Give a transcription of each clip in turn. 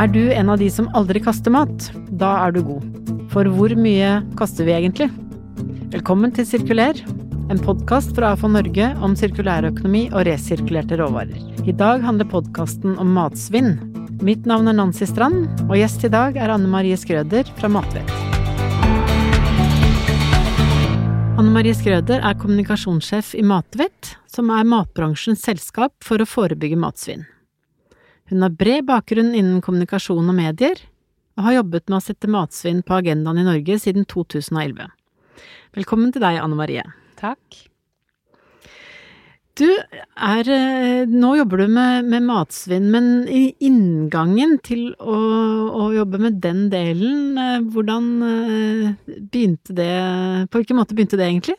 Er du en av de som aldri kaster mat? Da er du god. For hvor mye kaster vi egentlig? Velkommen til Sirkuler, en podkast fra AFO Norge om sirkulærøkonomi og resirkulerte råvarer. I dag handler podkasten om matsvinn. Mitt navn er Nancy Strand, og gjest i dag er Anne Marie Skrøder fra Matvett. Anne Marie Skrøder er kommunikasjonssjef i Matvett, som er matbransjens selskap for å forebygge matsvinn. Hun har bred bakgrunn innen kommunikasjon og medier, og har jobbet med å sette matsvinn på agendaen i Norge siden 2011. Velkommen til deg, Anne Marie. Takk. Du er Nå jobber du med, med matsvinn, men i inngangen til å, å, jobbe med den delen, hvordan begynte det På hvilken måte begynte det egentlig?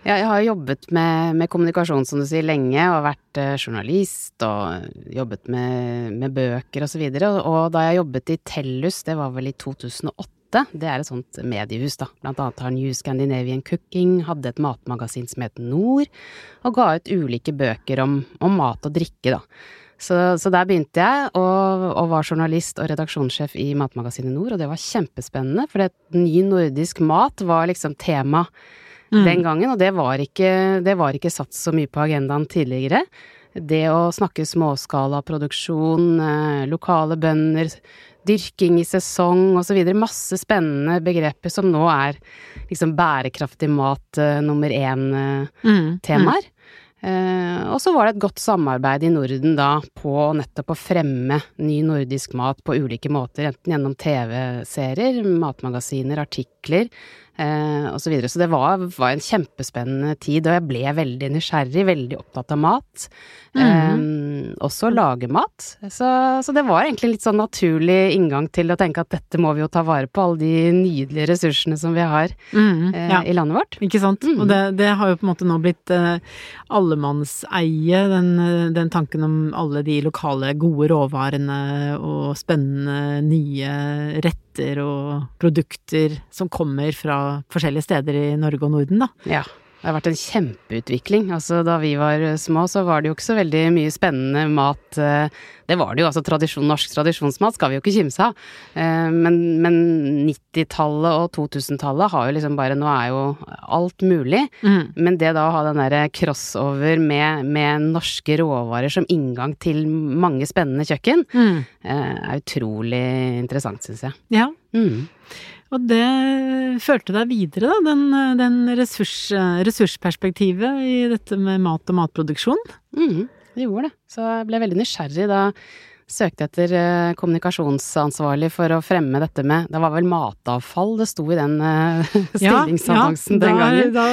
Ja, jeg har jobbet med, med, kommunikasjon, som du sier, lenge, og vært eh, journalist og jobbet med, med bøker og så. Og, og da jeg jobbet i Tellus, det var vel i 2008, det er et sånt mediehus, da. Blant annet har New Scandinavian Cooking, hadde et matmagasin som het Nord, og ga ut ulike bøker om, om mat og drikke, da. Så, så, der begynte jeg, og, og, var journalist og redaksjonssjef i Matmagasinet Nord, og det var kjempespennende, for ny nordisk mat var liksom tema mm. den gangen, og det var, ikke, det var ikke satt så mye på agendaen tidligere. Det å snakke småskalaproduksjon, eh, lokale bønder, dyrking i sesong osv. Masse spennende begreper som nå er liksom bærekraftig mat eh, nummer én-temaer. Mm. mm. Eh, og så var det et godt samarbeid i Norden da på nettopp å fremme ny nordisk mat på ulike måter, enten gjennom TV-serier, matmagasiner, artikler, eh, osv. Så, videre. så det var, var, en kjempespennende tid, og jeg ble veldig nysgjerrig, veldig opptatt av mat. Mm. Eh, også lage mat. Så, så, det var egentlig en litt sånn naturlig inngang til å tenke at dette må vi jo ta vare på, alle de nydelige ressursene som vi har mm, eh, ja. i landet vårt. Ikke sant. Mm. Og det, det, har jo på en måte nå blitt eh, allemannseie, den, den tanken om alle de lokale gode råvarene og spennende nye retter retter og produkter som kommer fra forskjellige steder i Norge og Norden, da. Ja. Det har vært en kjempeutvikling. Altså, da vi var små, så var det jo ikke så veldig mye spennende mat. Eh, det var det jo, altså tradisjon, norsk tradisjonsmat skal vi jo ikke kimse av. Eh, men, men 90-tallet og 2000-tallet har jo liksom bare Nå er jo alt mulig. Mm. Men det da å ha den derre crossover med, med, norske råvarer som inngang til mange spennende kjøkken, mm. Eh, er utrolig interessant, syns jeg. Ja. Mm. Og det førte deg videre, da, den, den ressurs, ressursperspektivet i dette med mat og matproduksjon? Mm, det gjorde det. Så jeg ble veldig nysgjerrig da søkte etter uh, kommunikasjonsansvarlig for å fremme dette med Det var vel matavfall det sto i den uh, stillingsannonsen ja, ja, den gangen? Da,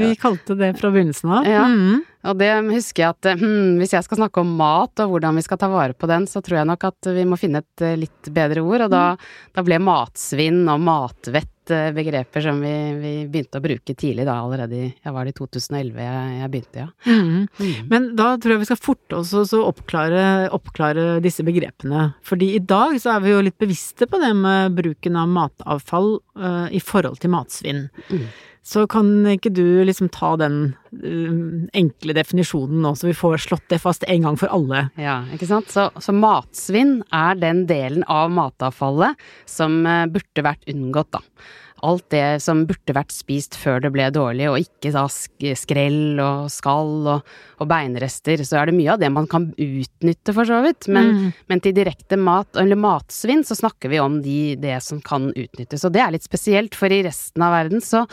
vi kalte det fra begynnelsen av. Ja. Mm. Og det husker jeg at hmm, hvis jeg skal snakke om mat og hvordan vi skal ta vare på den, så tror jeg nok at vi må finne et litt bedre ord, og da, mm. da ble matsvinn og matvett begreper som vi, vi, begynte å bruke tidlig da, allerede i Jeg var det i 2011 jeg, jeg begynte, ja. Mm. Mm. Men da tror jeg vi skal forte oss å oppklare, oppklare, disse begrepene. Fordi i dag så er vi jo litt bevisste på det med bruken av matavfall uh, i forhold til matsvinn. Mm. Så kan ikke du liksom ta den uh, enkle definisjonen nå, så vi får slått det fast en gang for alle? Ja, ikke sant. Så, så matsvinn er den delen av matavfallet som uh, burde vært unngått, da alt det som burde vært spist før det ble dårlig, og ikke da skrell og skall og, og, beinrester, så er det mye av det man kan utnytte, for så vidt. Men, mm. men til direkte mat, eller matsvinn, så snakker vi om de, det som kan utnyttes. Og det er litt spesielt, for i resten av verden så,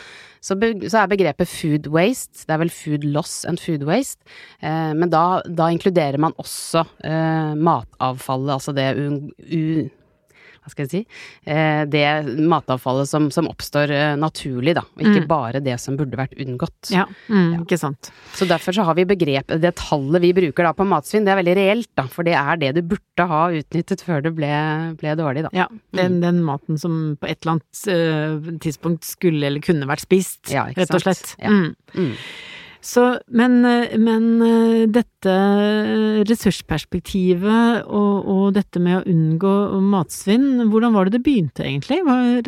så, be, så er begrepet food waste, det er vel food loss and food waste, eh, men da, da, inkluderer man også eh, matavfallet, altså det u, u hva skal jeg si, eh, det matavfallet som, som oppstår eh, naturlig, da, og ikke mm. bare det som burde vært unngått. Ja, mm, ja, ikke sant. Så derfor så har vi begrep, det tallet vi bruker da på matsvinn, det er veldig reelt, da, for det er det du burde ha utnyttet før det ble, ble dårlig, da. Ja, den, mm. den, maten som på et eller annet uh, tidspunkt skulle eller kunne vært spist, ja, rett og slett. Ja. Mm. Så, men, men, dette ressursperspektivet og, og, dette med å unngå matsvinn, hvordan var det det begynte egentlig? Var,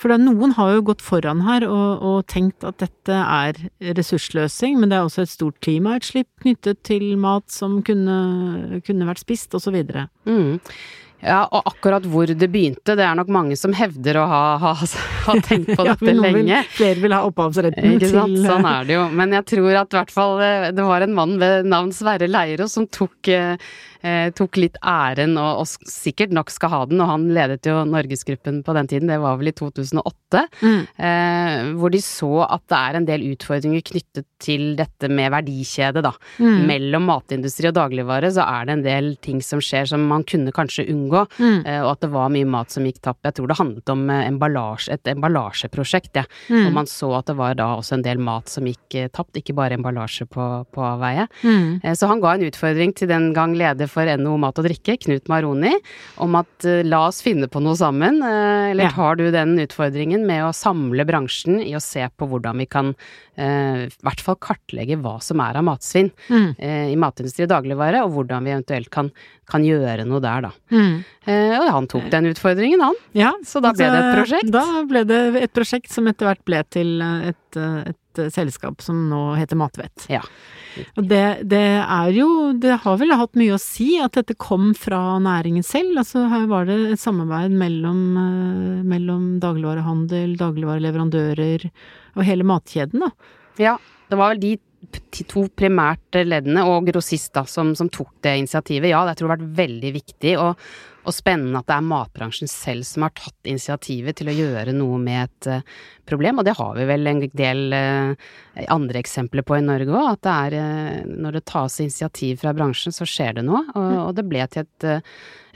For det, noen har jo gått foran her og, og, tenkt at dette er ressursløsing, men det er også et stort klimautslipp knyttet til mat som kunne, kunne vært spist, osv. Mm. Ja, og akkurat hvor det begynte, det er nok mange som hevder å ha, ha, ha tenkt på dette ja, lenge. Vil, flere vil ha opphavsretten Ikke sant, til Sånn er det jo. Men jeg tror at i hvert fall eh, det var en mann ved navn Sverre Leiro som tok eh, eh, tok litt æren, og, og, sikkert nok skal ha den, og han ledet jo Norgesgruppen på den tiden, det var vel i 2008, mm. eh, hvor de så at det er en del utfordringer knyttet til dette med verdikjede, da. Mm. Mellom matindustri og dagligvare så er det en del ting som skjer som man kunne kanskje unngå, mm. eh, og at det var mye mat som gikk tapt. Jeg tror det handlet om eh, emballasje, et emballasjeprosjekt, ja. Mm. og man så at det var da også en del mat som gikk eh, tapt, ikke bare emballasje på, på avveie. Mm. Eh, så han ga en utfordring til den gang leder for NHO Mat og Drikke, Knut Maroni, om at uh, la oss finne på noe sammen. Uh, eller tar du den utfordringen med å samle bransjen i å se på hvordan vi kan uh, i hvert fall kartlegge hva som er av matsvinn mm. i matindustri og dagligvare, og hvordan vi eventuelt kan, kan gjøre noe der, da. Mm. og han tok den utfordringen, han. Ja, så da ble det et prosjekt. Da ble det et prosjekt som etter hvert ble til et, et selskap som nå heter Matvett. Ja. Og det, det, er jo Det har vel hatt mye å si at dette kom fra næringen selv. Altså her var det et samarbeid mellom, eh, mellom dagligvarehandel, dagligvareleverandører og hele matkjeden, da. Ja, det var vel de to primært leddene og grossist da, som, som, tok det initiativet. Ja, det tror jeg har vært veldig viktig. Og, og spennende at det er matbransjen selv som har tatt initiativet til å gjøre noe med et uh, problem, og det har vi vel en del uh, andre eksempler på i Norge òg, at det er uh, når det tas initiativ fra bransjen, så skjer det noe, og, og det ble til et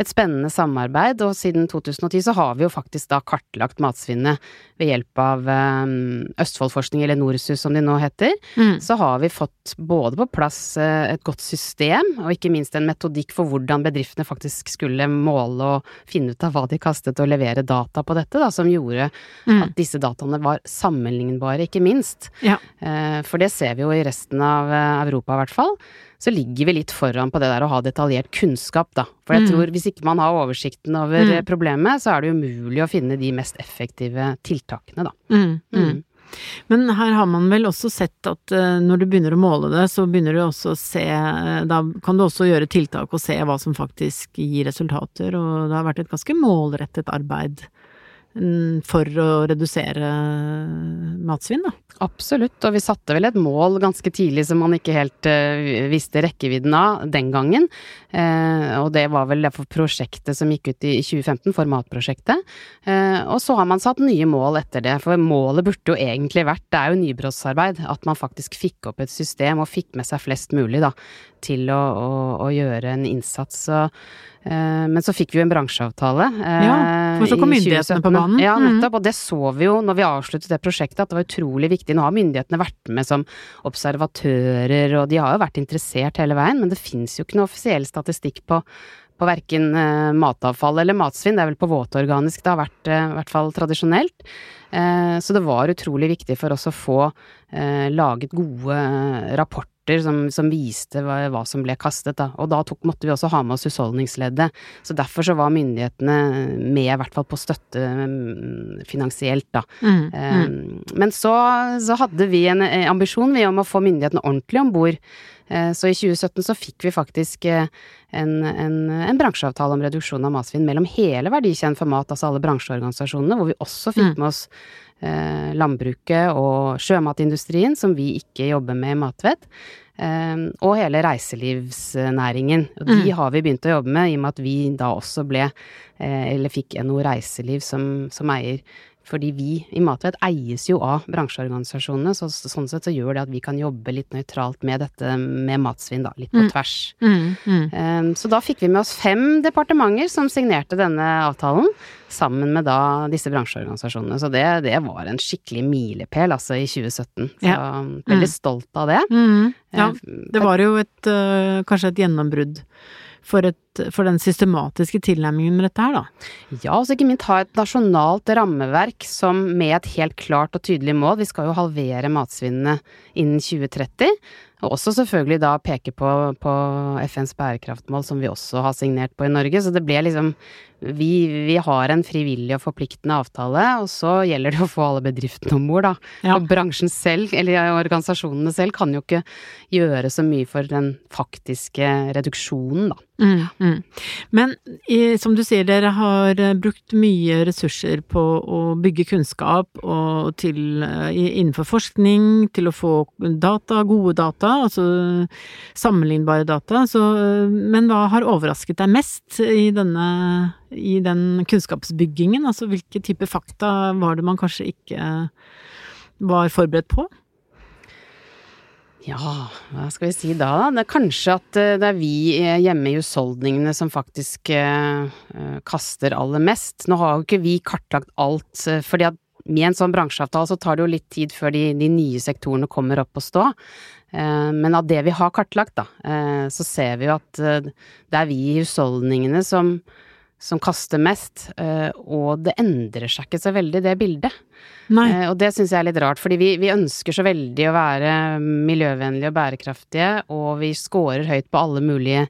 et spennende samarbeid, og siden 2010 så har vi jo faktisk da kartlagt matsvinnet ved hjelp av um, Østfoldforskning, eller NORSUS som de nå heter. Mm. Så har vi fått både på plass et godt system, og ikke minst en metodikk for hvordan bedriftene faktisk skulle måle og finne ut av hva de kastet, og levere data på dette, da, som gjorde mm. at disse dataene var sammenlignbare, ikke minst. Ja. Uh, for det ser vi jo i resten av uh, Europa, i hvert fall så ligger vi litt foran på det der å ha detaljert kunnskap, da. For jeg mm. tror hvis ikke man har oversikten over mm. problemet, så er det umulig å finne de mest effektive tiltakene, da. Mm. mm. Men her har man vel også sett at når du begynner å måle det, så begynner du også å se Da kan du også gjøre tiltak og se hva som faktisk gir resultater, og det har vært et ganske målrettet arbeid for å redusere matsvinn, da. Absolutt, og vi satte vel et mål ganske tidlig som man ikke helt uh, visste rekkevidden av den gangen. Uh, og det var vel derfor prosjektet som gikk ut i 2015, formatprosjektet. Uh, og så har man satt nye mål etter det, for målet burde jo egentlig vært, det er jo nybrottsarbeid, at man faktisk fikk opp et system og fikk med seg flest mulig da, til å, å, å gjøre en innsats. Så Eh, men så fikk vi jo en bransjeavtale. Eh, ja, for så kom myndighetene på banen. Ja, mm. nettopp. Og det så vi jo når vi avsluttet det prosjektet, at det var utrolig viktig. Nå har myndighetene vært med som observatører, og de har jo vært interessert hele veien, men det fins jo ikke noe offisiell statistikk på på verken uh, matavfall eller matsvinn. Det er vel på våtorganisk det har vært, uh, i hvert fall tradisjonelt. Uh, så det var utrolig viktig for oss å få laget gode rapporter rapporter som, som viste hva, hva, som ble kastet, da. Og da tok, måtte vi også ha med oss husholdningsleddet. Så derfor så var myndighetene med, i hvert fall på støtte mm, finansielt, da. Mm, mm. Um, men så, så, hadde vi en ambisjon vi om å få myndighetene ordentlig om bord. Uh, så i 2017 så fikk vi faktisk uh, en, en, en, bransjeavtale om reduksjon av matsvinn mellom hele verdikjeden for mat, altså alle bransjeorganisasjonene, hvor vi også fikk mm. med oss eh, landbruket og sjømatindustrien, som vi ikke jobber med i Matvett. Eh, og hele reiselivsnæringen. Og de mm. har vi begynt å jobbe med, i og med at vi da også ble, eh, eller fikk NHO Reiseliv som, som eier fordi vi i Matvett eies jo av bransjeorganisasjonene, så sånn sett så gjør det at vi kan jobbe litt nøytralt med dette med matsvinn, da. Litt på mm. tvers. Mm, mm. Um, så da fikk vi med oss fem departementer som signerte denne avtalen, sammen med da disse bransjeorganisasjonene. Så det, det var en skikkelig milepæl, altså, i 2017. Så ja. veldig mm. stolt av det. Mm. Ja, ehm, det var jo et, uh, kanskje et gjennombrudd for et et, for den systematiske tilnærmingen med dette her, da. Ja, og så ikke minst ha et nasjonalt rammeverk som med et helt klart og tydelig mål. Vi skal jo halvere matsvinnene innen 2030. Og også selvfølgelig da peke på, på, FNs bærekraftmål, som vi også har signert på i Norge. Så det ble liksom vi, vi, har en frivillig og forpliktende avtale, og så gjelder det å få alle bedriftene om bord, da. Ja. Og bransjen selv, eller organisasjonene selv, kan jo ikke gjøre så mye for den faktiske reduksjonen, da. Mm, mm. Men i, som du sier, dere har eh, brukt mye ressurser på å bygge kunnskap og til, uh, innenfor forskning, til å få data, gode data, altså sammenlignbare data. Så, uh, men hva har overrasket deg mest i denne i den kunnskapsbyggingen? Altså hvilke typer fakta var det man kanskje ikke var forberedt på? Ja, hva skal vi si da, da? Det er kanskje at eh, det er vi eh, hjemme i husholdningene som faktisk eh, eh, kaster aller mest. Nå har jo ikke vi kartlagt alt, fordi med en sånn bransjeavtale så tar det jo litt tid før de, de nye sektorene kommer opp og stå. Men av det vi har kartlagt, da, så ser vi jo at det er vi i husholdningene som som kaster mest, eh, og det endrer seg ikke så veldig, det bildet. Nei. Eh, og det syns jeg er litt rart, fordi vi, vi, ønsker så veldig å være miljøvennlige og bærekraftige, og vi scorer høyt på alle mulige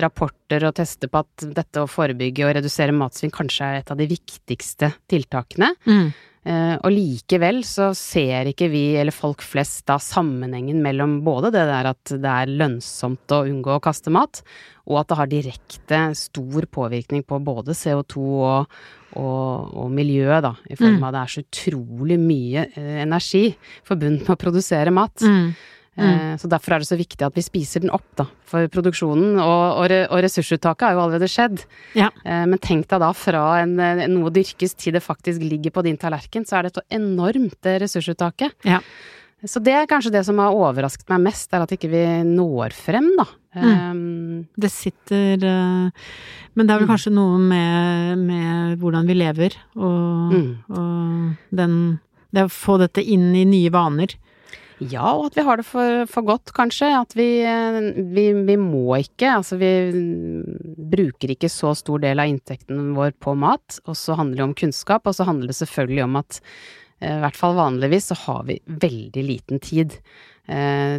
rapporter og tester på at dette å forebygge og redusere matsvinn kanskje er et av de viktigste tiltakene. Mm. Uh, og likevel så ser ikke vi, eller folk flest, da sammenhengen mellom både det der at det er lønnsomt å unngå å kaste mat, og at det har direkte stor påvirkning på både CO2 og, og, og miljøet, da, i form mm. av mm. at det er så utrolig mye uh, energi forbundet med å produsere mat. Mm. Mm. Så derfor er det så viktig at vi spiser den opp, da. For produksjonen og, og, og ressursuttaket har jo allerede skjedd. Ja. Eh, men tenk deg da fra en, noe dyrkes til det faktisk ligger på din tallerken, så er det et enormt ressursuttaket. Ja. Så det er kanskje det som har overrasket meg mest, er at ikke vi når frem, da. Mm. Um, det sitter Men det er vel mm. kanskje noe med, med hvordan vi lever, og, mm. og den Det å få dette inn i nye vaner. Ja, og at vi har det for, for godt, kanskje. At vi, vi, vi, må ikke. Altså, vi bruker ikke så stor del av inntekten vår på mat. Og så handler det om kunnskap, og så handler det selvfølgelig om at eh, i hvert fall vanligvis så har vi veldig liten tid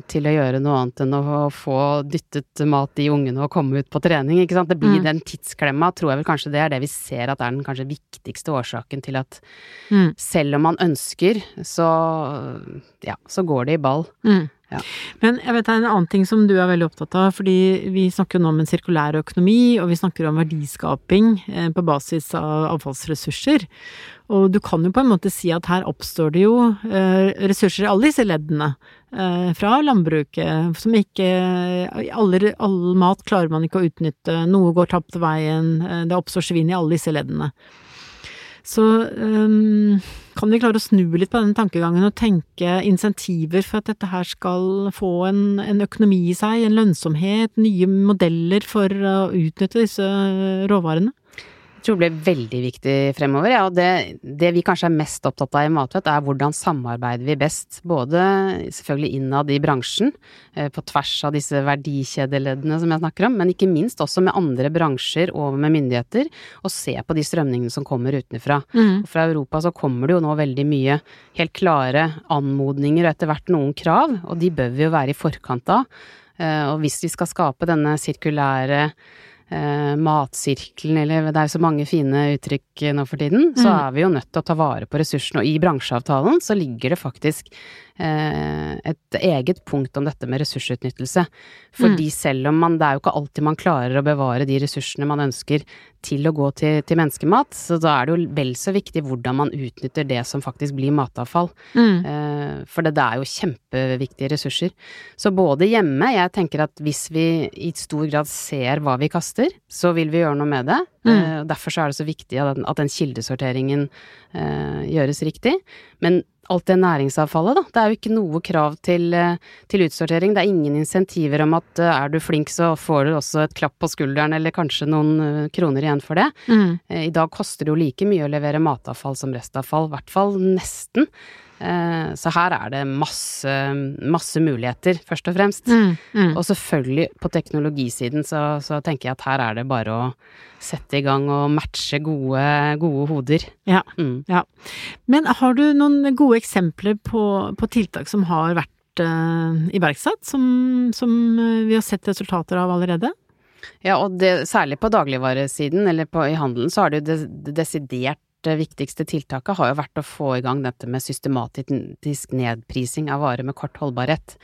til å gjøre noe annet enn å få dyttet mat i ungene og komme ut på trening, ikke sant. Det blir mm. den tidsklemma, tror jeg vel kanskje det er det vi ser at er den kanskje viktigste årsaken til at mm. selv om man ønsker, så ja, så går det i ball. Mm. Ja. Men jeg vet det er en annen ting som du er veldig opptatt av, fordi vi snakker jo nå om en sirkulær økonomi, og vi snakker om verdiskaping eh, på basis av avfallsressurser. Og du kan jo på en måte si at her oppstår det jo eh, ressurser i alle disse leddene. Eh, fra landbruket, som ikke alle, all mat klarer man ikke å utnytte, noe går tapt veien, det oppstår svinn i alle disse leddene. Så um, kan vi klare å snu litt på den tankegangen og tenke insentiver for at dette her skal få en, en økonomi i seg, en lønnsomhet, nye modeller for å utnytte disse råvarene? Tror blir veldig viktig fremover. Ja, og det, det, vi kanskje er mest opptatt av i Matvett, er hvordan samarbeider vi best. Både selvfølgelig innad i bransjen, eh, på tvers av disse verdikjedeleddene som jeg snakker om, men ikke minst også med andre bransjer og med myndigheter, og se på de strømningene som kommer utenfra. Mm. Fra Europa så kommer det jo nå veldig mye helt klare anmodninger og etter hvert noen krav, og de bør vi jo være i forkant av. Eh, og hvis vi skal skape denne sirkulære matsirkelen, eller det er jo så mange fine uttrykk nå for tiden, mm. så er vi jo nødt til å ta vare på ressursene. Og i bransjeavtalen så ligger det faktisk eh, et eget punkt om dette med ressursutnyttelse. Fordi mm. selv om man, det er jo ikke alltid man klarer å bevare de ressursene man ønsker til å gå til, til, menneskemat, så da er det jo vel så viktig hvordan man utnytter det som faktisk blir matavfall. Mm. Eh, for det, det, er jo kjempeviktige ressurser. Så både hjemme, jeg tenker at hvis vi i stor grad ser hva vi kaster, så vil vi gjøre noe med det. Mm. Eh, derfor så er det så viktig at den, at den kildesorteringen eh, gjøres riktig. Men alt det næringsavfallet, da. Det er jo ikke noe krav til, eh, til utsortering. Det er ingen insentiver om at eh, er du flink, så får du også et klapp på skulderen, eller kanskje noen kroner igjen for det. Mm. I dag koster det jo like mye å levere matavfall som restavfall, i hvert fall nesten. Så her er det masse, masse muligheter, først og fremst. Mm. Mm. Og selvfølgelig, på teknologisiden så, så tenker jeg at her er det bare å sette i gang og matche gode, gode hoder. Ja. Mm. ja. Men har du noen gode eksempler på, på tiltak som har vært uh, iverksatt, som, som uh, vi har sett resultater av allerede? Ja, og det, særlig på dagligvaresiden, eller på, i handelen, så har det jo desidert viktigste tiltaket har jo vært å få i gang dette med systematisk nedprising av varer med kort holdbarhet.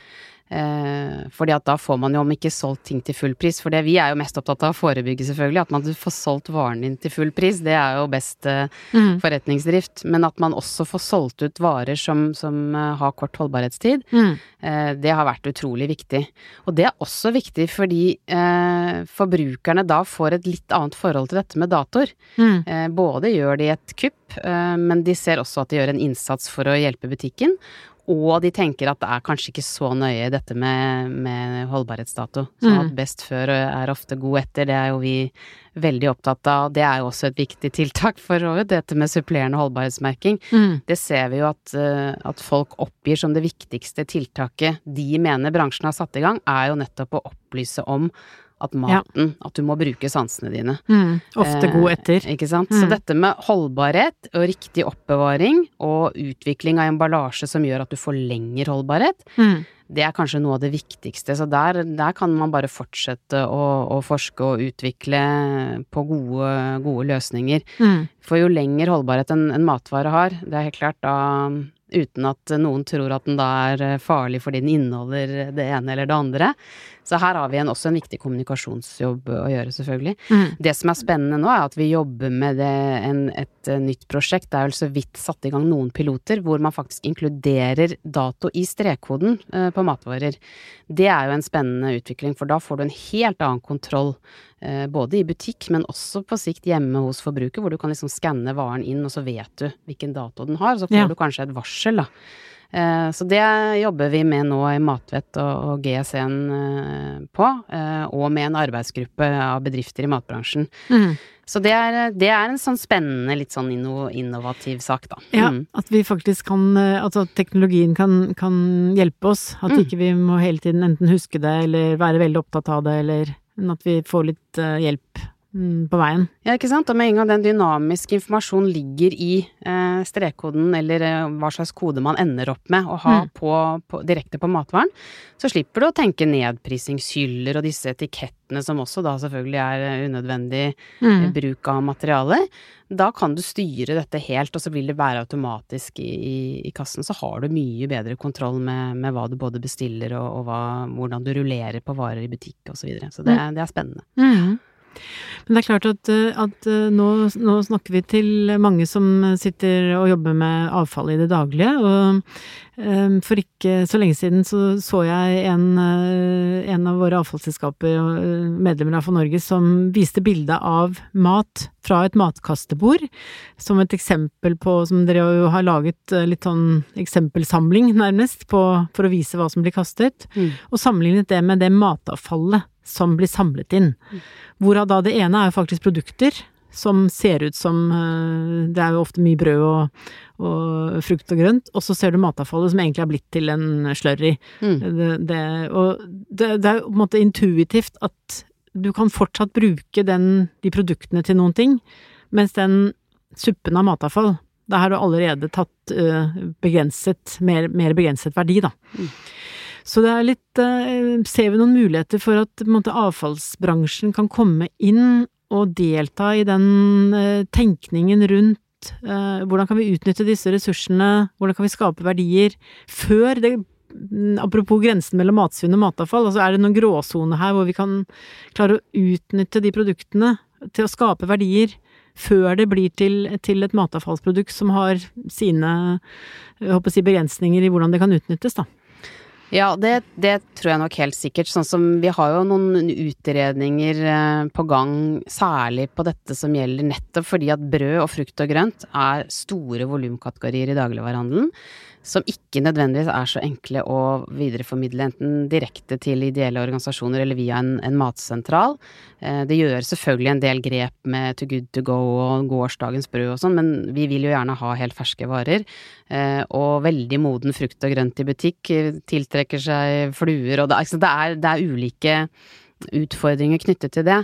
Eh, fordi at da får man jo om ikke solgt ting til full pris, for det vi er jo mest opptatt av å forebygge, selvfølgelig. At man får solgt varen din til full pris, det er jo best eh, Mm. forretningsdrift. Men at man også får solgt ut varer som, som eh, har kort holdbarhetstid, Mm. eh, det har vært utrolig viktig. Og det er også viktig fordi eh, forbrukerne da får et litt annet forhold til dette med datoer. Mm. Eh, både gjør de et kupp, men de ser også at de gjør en innsats for å hjelpe butikken. Og de tenker at det er kanskje ikke så nøye dette med, med holdbarhetsdato. Så Mm. at best før er ofte god etter, det er jo vi veldig opptatt av. Det er jo også et viktig tiltak for Rovet, dette med supplerende holdbarhetsmerking. Mm. Det ser vi jo at, eh, at folk oppgir som det viktigste tiltaket de mener bransjen har satt i gang, er jo nettopp å opplyse om at maten, at du må bruke sansene dine. Mm. Ofte Eh, god etter. Ikke sant. Mm. Så dette med holdbarhet og riktig oppbevaring og utvikling av emballasje som gjør at du får lengre holdbarhet, Mm. det er kanskje noe av det viktigste. Så der, der kan man bare fortsette å, å forske og utvikle på gode, gode løsninger. Mm. For jo lenger holdbarhet en, en matvare har, det er helt klart da uten at noen tror at den da er eh, farlig fordi den inneholder det ene eller det andre. Så her har vi en, også en viktig kommunikasjonsjobb å gjøre, selvfølgelig. Mm. Det som er spennende nå, er at vi jobber med det, en, et eh, nytt prosjekt. Det er vel så vidt satt i gang noen piloter hvor man faktisk inkluderer dato i strekkoden eh, på matvarer. Det er jo en spennende utvikling, for da får du en helt annen kontroll. Eh, både i butikk, men også på sikt hjemme hos forbruker, hvor du kan liksom skanne varen inn, og så vet du hvilken dato den har, og så får Ja. du kanskje et varsel, da. Eh, Så det jobber vi med nå i Matvett og, GSN eh, på, eh, og med en arbeidsgruppe av bedrifter i matbransjen. Mm. Så det er, det er en sånn spennende, litt sånn inno, innovativ sak, da. Ja, Mm. at vi faktisk kan Altså at teknologien kan, kan hjelpe oss. At Mm. ikke vi må hele tiden enten huske det eller være veldig opptatt av det, eller men at vi får litt hjelp på veien. Ja, ikke sant. Og med en gang den dynamiske informasjonen ligger i eh, strekkoden, eller eh, hva slags kode man ender opp med å ha Mm. på, på, direkte på matvaren, så slipper du å tenke nedprisingshyller og disse etikettene som også da selvfølgelig er eh, unødvendig Mm. bruk av materialer. Da kan du styre dette helt, og så vil det være automatisk i, i, i kassen. Så har du mye bedre kontroll med, med hva du både bestiller og, og hva, hvordan du rullerer på varer i butikk osv. Så, videre. så det, det er spennende. Mhm. Men det er klart at, eh, at eh, nå, nå snakker vi til mange som sitter og jobber med avfall i det daglige, og eh, for ikke så lenge siden så så jeg en, en av våre avfallsselskaper, medlemmer av For Norge, som viste bilde av mat fra et matkastebord, som et eksempel på, som dere jo har laget litt sånn eksempelsamling, nærmest, på, for å vise hva som blir kastet, Mm. og sammenlignet det med det matavfallet som blir samlet inn. Hvorav da det ene er jo faktisk produkter som ser ut som eh, Det er jo ofte mye brød og, og frukt og grønt, og så ser du matavfallet som egentlig er blitt til en slurry. Mm. Det, det, og det, det er jo på en måte intuitivt at du kan fortsatt bruke den, de produktene til noen ting, mens den suppen av matavfall, da har du allerede tatt uh, begrenset, mer, mer begrenset verdi, da. Mm. Så det er litt eh, Ser vi noen muligheter for at måte, avfallsbransjen kan komme inn og delta i den eh, tenkningen rundt eh, hvordan kan vi utnytte disse ressursene, hvordan kan vi skape verdier, før det mm, Apropos grensen mellom matsvinn og matavfall, altså er det noen gråsone her hvor vi kan klare å utnytte de produktene til å skape verdier før det blir til, til et matavfallsprodukt som har sine jeg håper å si, begrensninger i hvordan det kan utnyttes, da. Ja, det, det, tror jeg nok helt sikkert. Sånn som vi har jo noen utredninger eh, på gang, særlig på dette som gjelder nettopp fordi at brød og frukt og grønt er store volumkategorier i dagligvarehandelen som ikke nødvendigvis er så enkle å videreformidle enten direkte til ideelle organisasjoner eller via en, en matsentral. Eh, det gjør selvfølgelig en del grep med To Good To Go og gårsdagens brød og sånn, men vi vil jo gjerne ha helt ferske varer. Eh, og veldig moden frukt og grønt i butikk tiltrekker seg fluer, og det, altså det, er, det er ulike utfordringer knyttet til det,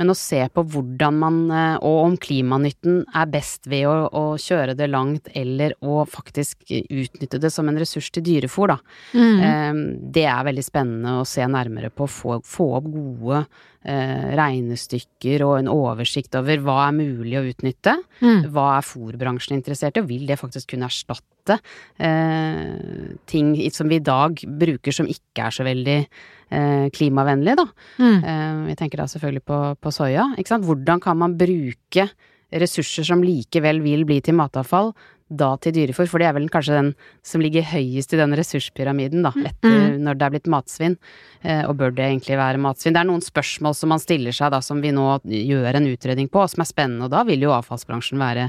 men å se på hvordan man, eh, og om klimanytten er best ved å, å kjøre det langt, eller å faktisk utnytte det som en ressurs til dyrefòr, da. Mm. Eh, det er veldig spennende å se nærmere på, få, få opp gode eh, regnestykker og en oversikt over hva er mulig å utnytte, mm. hva er fòrbransjen interessert i, og vil det faktisk kunne erstatte eh, ting som vi i dag bruker som ikke er så veldig eh, klimavennlige, da. Mm. Eh, jeg tenker da selvfølgelig på, på soya, ikke sant. Hvordan kan man bruke ressurser som likevel vil bli til matavfall, da til dyrefôr, for det er vel kanskje den som ligger høyest i den ressurspyramiden, da, etter mm. når det er blitt matsvinn. Eh, og bør det egentlig være matsvinn? Det er noen spørsmål som man stiller seg da, som vi nå gjør en utredning på, som er spennende, og da vil jo avfallsbransjen være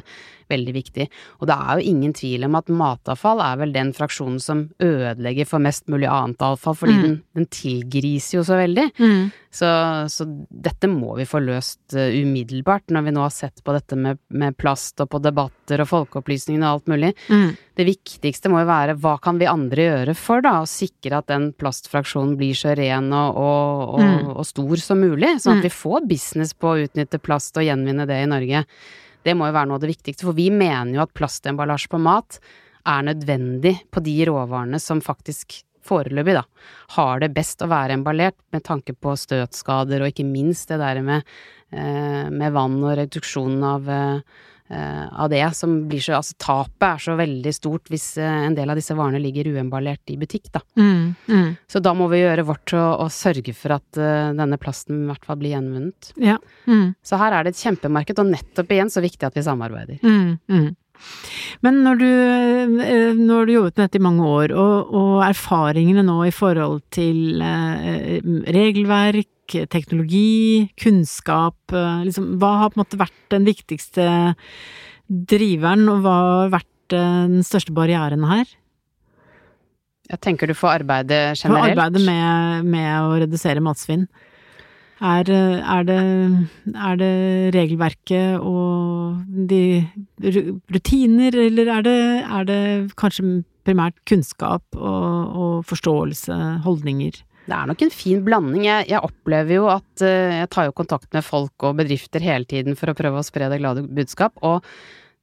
veldig viktig. Og det er jo ingen tvil om at matavfall er vel den fraksjonen som ødelegger for mest mulig annet avfall, fordi mm. den, den, tilgriser jo så veldig. Mm. Så, så, dette må vi få løst uh, umiddelbart, når vi nå har sett på dette med, med plast og på debatter og folkeopplysningen og alt mulig. Mm. Det viktigste må jo være hva kan vi andre gjøre for da, å sikre at den plastfraksjonen blir så ren og, og, og, mm. og stor som mulig, sånn at mm. vi får business på å utnytte plast og gjenvinne det i Norge. Det må jo være noe av det viktigste, for vi mener jo at plastemballasje på mat er nødvendig på de råvarene som faktisk foreløpig, da, har det best å være emballert med tanke på støtskader og ikke minst det der med, eh, med vann og reduksjonen av eh, av det som blir så Altså tapet er så veldig stort hvis eh, en del av disse varene ligger uemballert i butikk, da. Mm, mm. Så da må vi gjøre vårt og, og sørge for at uh, denne plasten i hvert fall blir gjenvunnet. Ja. Mm. Så her er det et kjempemarked, og nettopp igjen så viktig at vi samarbeider. Mm, mm. Men når du, når du jobbet med dette i mange år, og, og erfaringene nå i forhold til eh, regelverk, teknologi, kunnskap, eh, liksom, hva har på en måte vært den viktigste driveren, og hva har vært eh, den største barrieren her? Jeg tenker du får arbeide generelt? For arbeidet med, med å redusere matsvinn. Er, er, det, er, det, regelverket og de rutiner, eller er det, er det kanskje primært kunnskap og, og forståelse, holdninger? Det er nok en fin blanding. Jeg, jeg, opplever jo at uh, jeg tar jo kontakt med folk og bedrifter hele tiden for å prøve å spre det glade budskap, og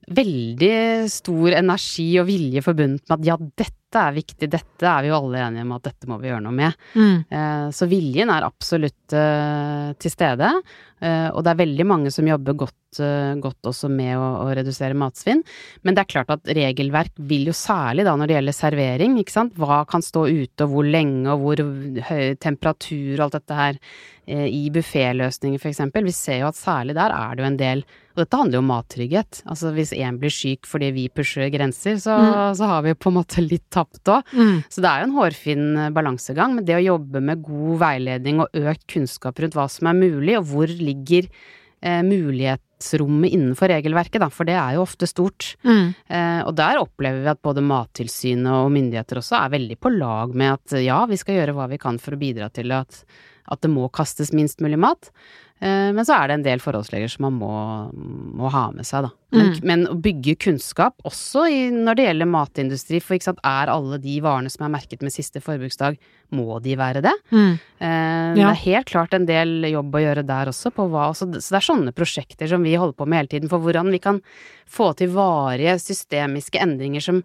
veldig stor energi og vilje forbundet med at ja, dette er viktig, dette er vi jo alle enige om at dette må vi gjøre noe med. Mm. Uh, så viljen er absolutt uh, til stede, og det er veldig mange som jobber godt, godt også med å, å, redusere matsvinn. Men det er klart at regelverk vil jo særlig da når det gjelder servering, ikke sant, hva kan stå ute og hvor lenge og hvor høy temperatur og alt dette her Eh, i bufféløsninger f.eks. Vi ser jo at særlig der er det jo en del Og dette handler jo om mattrygghet. Altså hvis én blir syk fordi vi pusher grenser, så, mm. så har vi på en måte litt tapt òg. Mm. Så det er jo en hårfin eh, balansegang. Men det å jobbe med god veiledning og økt kunnskap rundt hva som er mulig, og hvor ligger eh, mulighetsrommet innenfor regelverket, da, for det er jo ofte stort. Mm. Eh, og der opplever vi at både Mattilsynet og myndigheter også er veldig på lag med at ja, vi skal gjøre hva vi kan for å bidra til at at det må kastes minst mulig mat. Eh, men så er det en del forholdsregler som man må, må ha med seg, da. Men, mm. men, å bygge kunnskap, også i, når det gjelder matindustri, for sant, er alle de varene som er merket med siste forbruksdag, må de være det? Mm. Eh, ja. Det er helt klart en del jobb å gjøre der også, på hva Så det er sånne prosjekter som vi holder på med hele tiden, for hvordan vi kan få til varige systemiske endringer som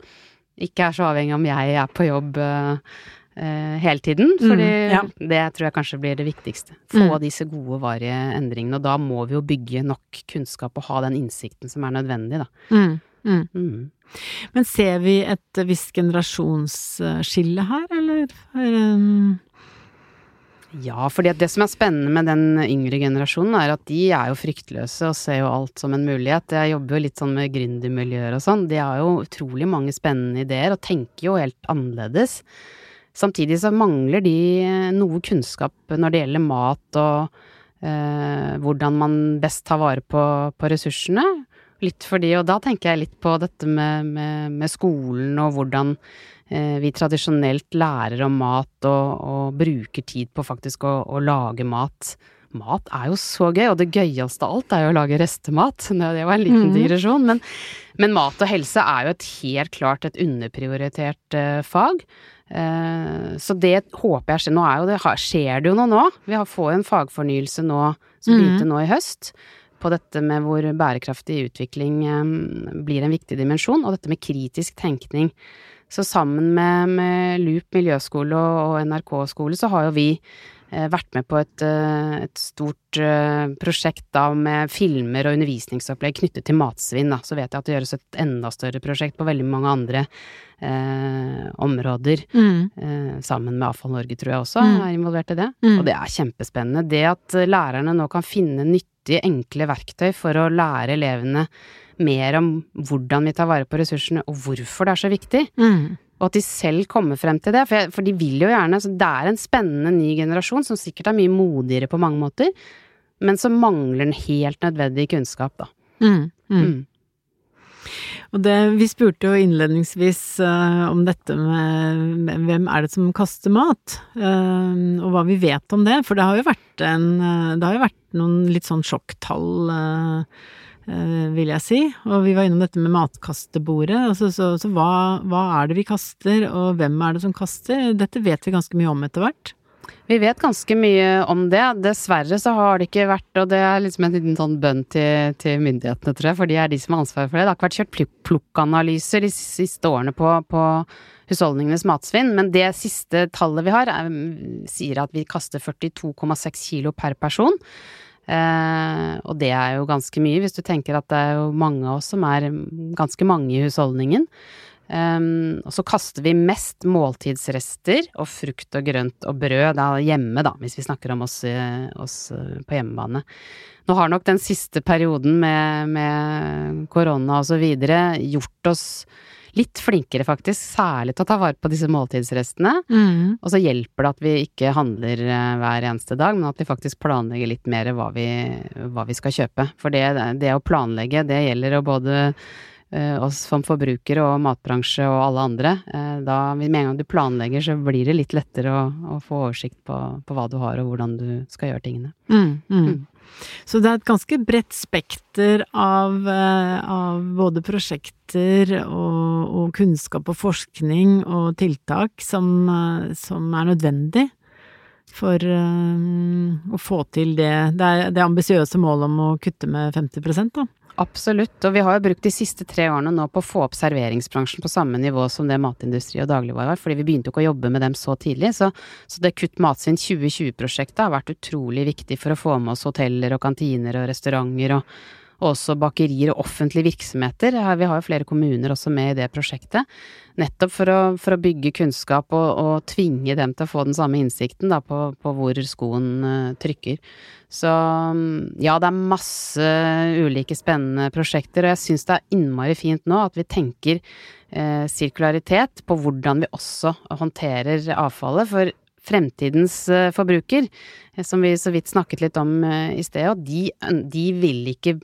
ikke er så avhengig om jeg er på jobb. Eh, eh, hele tiden. Fordi mm, ja. det tror jeg kanskje blir det viktigste. Få mm. disse gode, varige endringene. Og da må vi jo bygge nok kunnskap og ha den innsikten som er nødvendig, da. Mm, mm. mm. Men ser vi et visst generasjonsskille her, eller? Um ja, for det som er spennende med den yngre generasjonen, er at de er jo fryktløse og ser jo alt som en mulighet. Jeg jobber jo litt sånn med gründermiljøer og sånn. De har jo utrolig mange spennende ideer og tenker jo helt annerledes. Samtidig så mangler de noe kunnskap når det gjelder mat og eh, hvordan man best tar vare på, på, ressursene. Litt fordi, og da tenker jeg litt på dette med, med, med skolen og hvordan eh, vi tradisjonelt lærer om mat og, og bruker tid på faktisk å, å, lage mat. Mat er jo så gøy, og det gøyeste av alt er jo å lage restemat. Det var en liten mm. digresjon, men, men, mat og helse er jo et helt klart et underprioritert eh, fag. Eh, så det håper jeg skjer. Nå jo det, skjer det jo noe nå. Vi får en fagfornyelse nå som mm. begynte nå i høst. På dette med hvor bærekraftig utvikling eh, blir en viktig dimensjon, og dette med kritisk tenkning. Så sammen med, med Loop miljøskole og, og NRK-skole så har jo vi vært med på et, eh, et stort eh, prosjekt da med filmer og undervisningsopplegg knyttet til matsvinn. Da. Så vet jeg at det gjøres et enda større prosjekt på veldig mange andre eh, områder. Mm. Eh, sammen med Avfall Norge, tror jeg også mm. er involvert i det. Mm. Og det er kjempespennende. Det at lærerne nå kan finne nyttige, enkle verktøy for å lære elevene mer om hvordan vi tar vare på ressursene, og hvorfor det er så viktig. Mm og at de selv kommer frem til det. For, jeg, for de vil jo gjerne så Det er en spennende ny generasjon som sikkert er mye modigere på mange måter, men som mangler en helt nødvendig kunnskap, da. Mm, mm. Mm. Og det, vi spurte jo innledningsvis uh, om dette med, hvem er det som kaster mat, uh, og hva vi vet om det. For det har jo vært en uh, Det har jo vært noen litt sånn sjokktall vil jeg si. Og vi var innom dette med matkastebordet. Altså, så, så hva, hva, er det vi kaster, og hvem er det som kaster? Dette vet vi ganske mye om etter hvert. Vi vet ganske mye om det. Dessverre så har det ikke vært, og det er liksom en liten sånn bønn til, til myndighetene, tror jeg, for de er de som har ansvaret for det. Det har ikke vært kjørt plukkanalyser de siste årene på, på husholdningenes matsvinn, men det siste tallet vi har, er, sier at vi kaster 42,6 kilo per person. Eh, og det er jo ganske mye, hvis du tenker at det er jo mange av oss som er ganske mange i husholdningen. Um, og så kaster vi mest måltidsrester og frukt og grønt og brød da hjemme, da, hvis vi snakker om oss, eh, oss eh, på hjemmebane. Nå har nok den siste perioden med, med korona og så videre gjort oss litt flinkere, faktisk. Særlig til å ta vare på disse måltidsrestene. Mm. Og så hjelper det at vi ikke handler eh, hver eneste dag, men at vi faktisk planlegger litt mer hva vi, hva vi skal kjøpe. For det, det, å planlegge, det gjelder jo både uh, oss som forbrukere og matbransje og alle andre. Uh, da, med en gang du planlegger, så blir det litt lettere å, å få oversikt på, på, hva du har og hvordan du skal gjøre tingene. Mm, mm. Så det er et ganske bredt spekter av, eh, av både prosjekter og, og, kunnskap og forskning og tiltak som, eh, som er nødvendig for um, å få til det, det, det ambisiøse målet om å kutte med 50% da. Absolutt, og vi har jo brukt de siste tre årene nå på å få opp serveringsbransjen på samme nivå som det matindustri og dagligvare var, fordi vi begynte jo ikke å jobbe med dem så tidlig. Så, så det Kutt matsvinn 2020-prosjektet har vært utrolig viktig for å få med oss hoteller og kantiner og restauranter og, og også bakerier og offentlige virksomheter. Vi har jo flere kommuner også med i det prosjektet. Nettopp for å, for å bygge kunnskap og, og, tvinge dem til å få den samme innsikten da, på, på, hvor skoen uh, trykker. Så mm, ja, det er masse ulike spennende prosjekter, og jeg syns det er innmari fint nå at vi tenker eh, sirkularitet på hvordan vi også håndterer avfallet. For fremtidens eh, forbruker, eh, som vi så vidt snakket litt om eh, i sted, og de, de vil ikke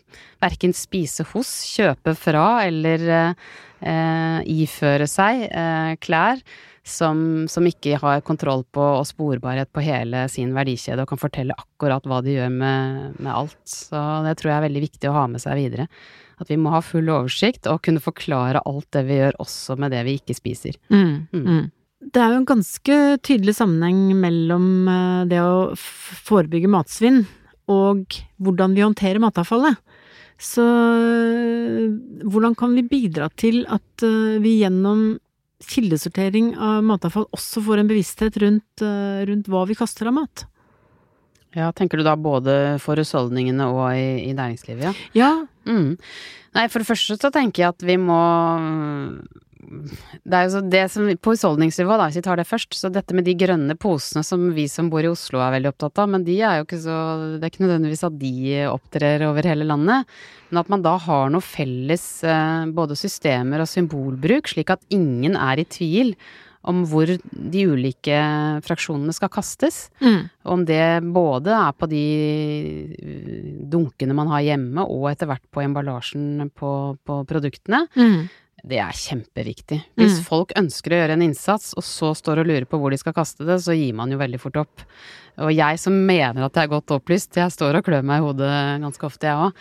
verken spise hos, kjøpe fra eller eh, iføre seg eh, klær som, som, ikke har kontroll på og sporbarhet på hele sin verdikjede og kan fortelle akkurat hva de gjør med, med, alt. Så det tror jeg er veldig viktig å ha med seg videre. At vi må ha full oversikt og kunne forklare alt det vi gjør, også med det vi ikke spiser. Mm, mm. Det er jo en ganske tydelig sammenheng mellom eh, det å forebygge matsvinn og hvordan vi håndterer matavfallet. Så eh, hvordan kan vi bidra til at eh, vi gjennom kildesortering av matavfall også får en bevissthet rundt, rundt, hva vi kaster av mat. Ja, tenker du da både for husholdningene og i, i næringslivet, ja? Ja. Mm. Nei, for det første så tenker jeg at vi må det er jo så det som På husholdningsnivå, da, hvis vi tar det først, så dette med de grønne posene som vi som bor i Oslo er veldig opptatt av, men de er jo ikke så Det er ikke nødvendigvis at de opptrer over hele landet, men at man da har noe felles eh, både systemer og symbolbruk, slik at ingen er i tvil om hvor de ulike fraksjonene skal kastes. Mm. Om det både er på de uh, dunkene man har hjemme, og etter hvert på emballasjen på, på produktene. Mm. Det er kjempeviktig. Hvis Mm. folk ønsker å gjøre en innsats, og så står og lurer på hvor de skal kaste det, så gir man jo veldig fort opp. Og jeg som mener at jeg er godt opplyst, jeg står og klør meg i hodet ganske ofte, jeg òg.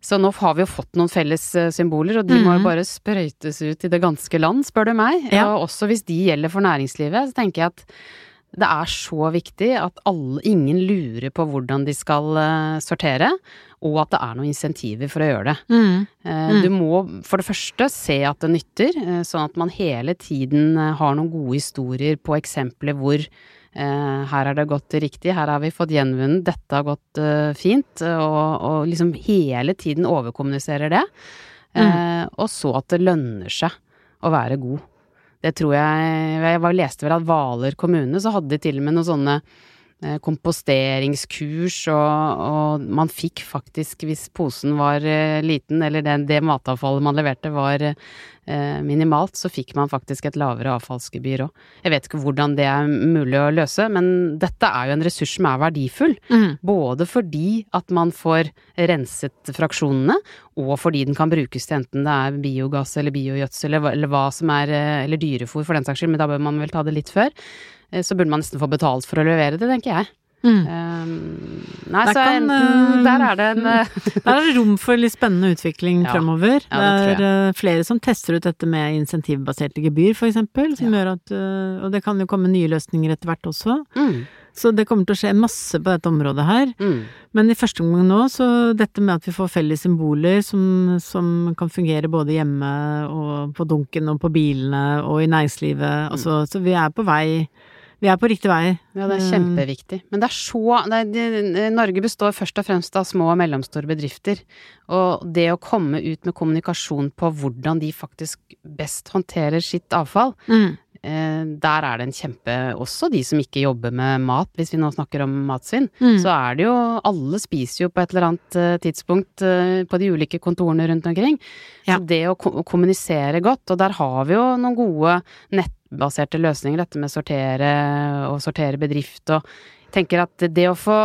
Så nå har vi jo fått noen felles eh, symboler, og de må Mhm. jo bare sprøytes ut i det ganske land, spør du meg. Ja. Og også hvis de gjelder for næringslivet, så tenker jeg at det er så viktig at alle, ingen lurer på hvordan de skal eh, sortere, og at det er noen insentiver for å gjøre det. Mm. Eh, Mm. Du må for det første se at det nytter, eh, sånn at man hele tiden har noen gode historier på eksempler hvor her har det gått riktig, her har vi fått gjenvunnet, dette har gått fint, og, og liksom hele tiden overkommuniserer det. Eh, Og så at det lønner seg å være god. Det tror jeg Jeg leste vel at Hvaler kommune så hadde de til og med noen sånne komposteringskurs, og, og man fikk faktisk, hvis posen var eh, liten, eller det, det matavfallet man leverte var eh, minimalt, så fikk man faktisk et lavere avfallsgebyr òg. Jeg vet ikke hvordan det er mulig å løse, men dette er jo en ressurs som er verdifull. Mm. Både fordi at man får renset fraksjonene, og fordi den kan brukes til enten det er biogass eller biogjødsel eller, eller hva som er eh, Eller dyrefôr for den saks skyld, men da bør man vel ta det litt før. Eh, Så burde man nesten få betalt for å levere det, tenker jeg. Mm. Um, nei, Der så kan, enten eh, Der er det en eh, Der er det rom for litt spennende utvikling Ja. fremover. Ja, det det er flere som tester ut dette med insentivbaserte gebyr, for eksempel, som Ja. gjør at Og det kan jo komme nye løsninger etter hvert også. mm, Så det kommer til å skje masse på dette området her. mm, Men i første omgang nå, så dette med at vi får felles symboler som, som kan fungere både hjemme og på dunken og på bilene og i næringslivet, altså, så vi er på vei Vi er på riktig vei. Ja, det er Mm. kjempeviktig. Men det er så det er, det, Norge består først og fremst av små og mellomstore bedrifter. Og det å komme ut med kommunikasjon på hvordan de faktisk best håndterer sitt avfall, Mm. Eh, der er det en kjempe Også de som ikke jobber med mat, hvis vi nå snakker om matsvinn. Mm. Så er det jo Alle spiser jo på et eller annet eh, tidspunkt eh, på de ulike kontorene rundt omkring. Ja. Så det å, kommunisere godt, og der har vi jo noen gode nettbaserte løsninger, dette med sortere og sortere bedrift og tenker at det å få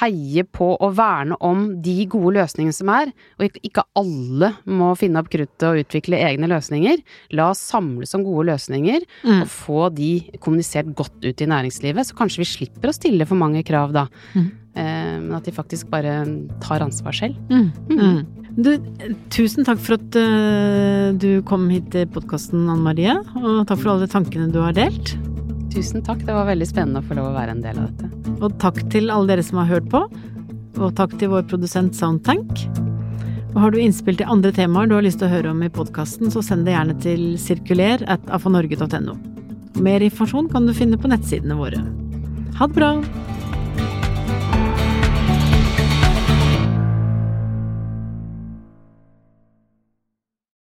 heie på og verne om de gode løsningene som er, og ikke- alle må finne opp kruttet og utvikle egne løsninger, la oss samles om gode løsninger Mm. og få de kommunisert godt ut i næringslivet, så kanskje vi slipper å stille for mange krav da. Mm. Eh, men at de faktisk bare tar ansvar selv. Mm. Mm. Du, tusen takk for at eh, du kom hit til podkasten, Anne Marie, og takk for alle tankene du har delt. Tusen takk, det var veldig spennende å få lov å være en del av dette. Og takk til alle dere som har hørt på, og takk til vår produsent Soundtank. Og har du innspill til andre temaer du har lyst til å høre om i podkasten, så send det gjerne til sirkuler at afanorge.no. Mer informasjon kan du finne på nettsidene våre. Ha det bra!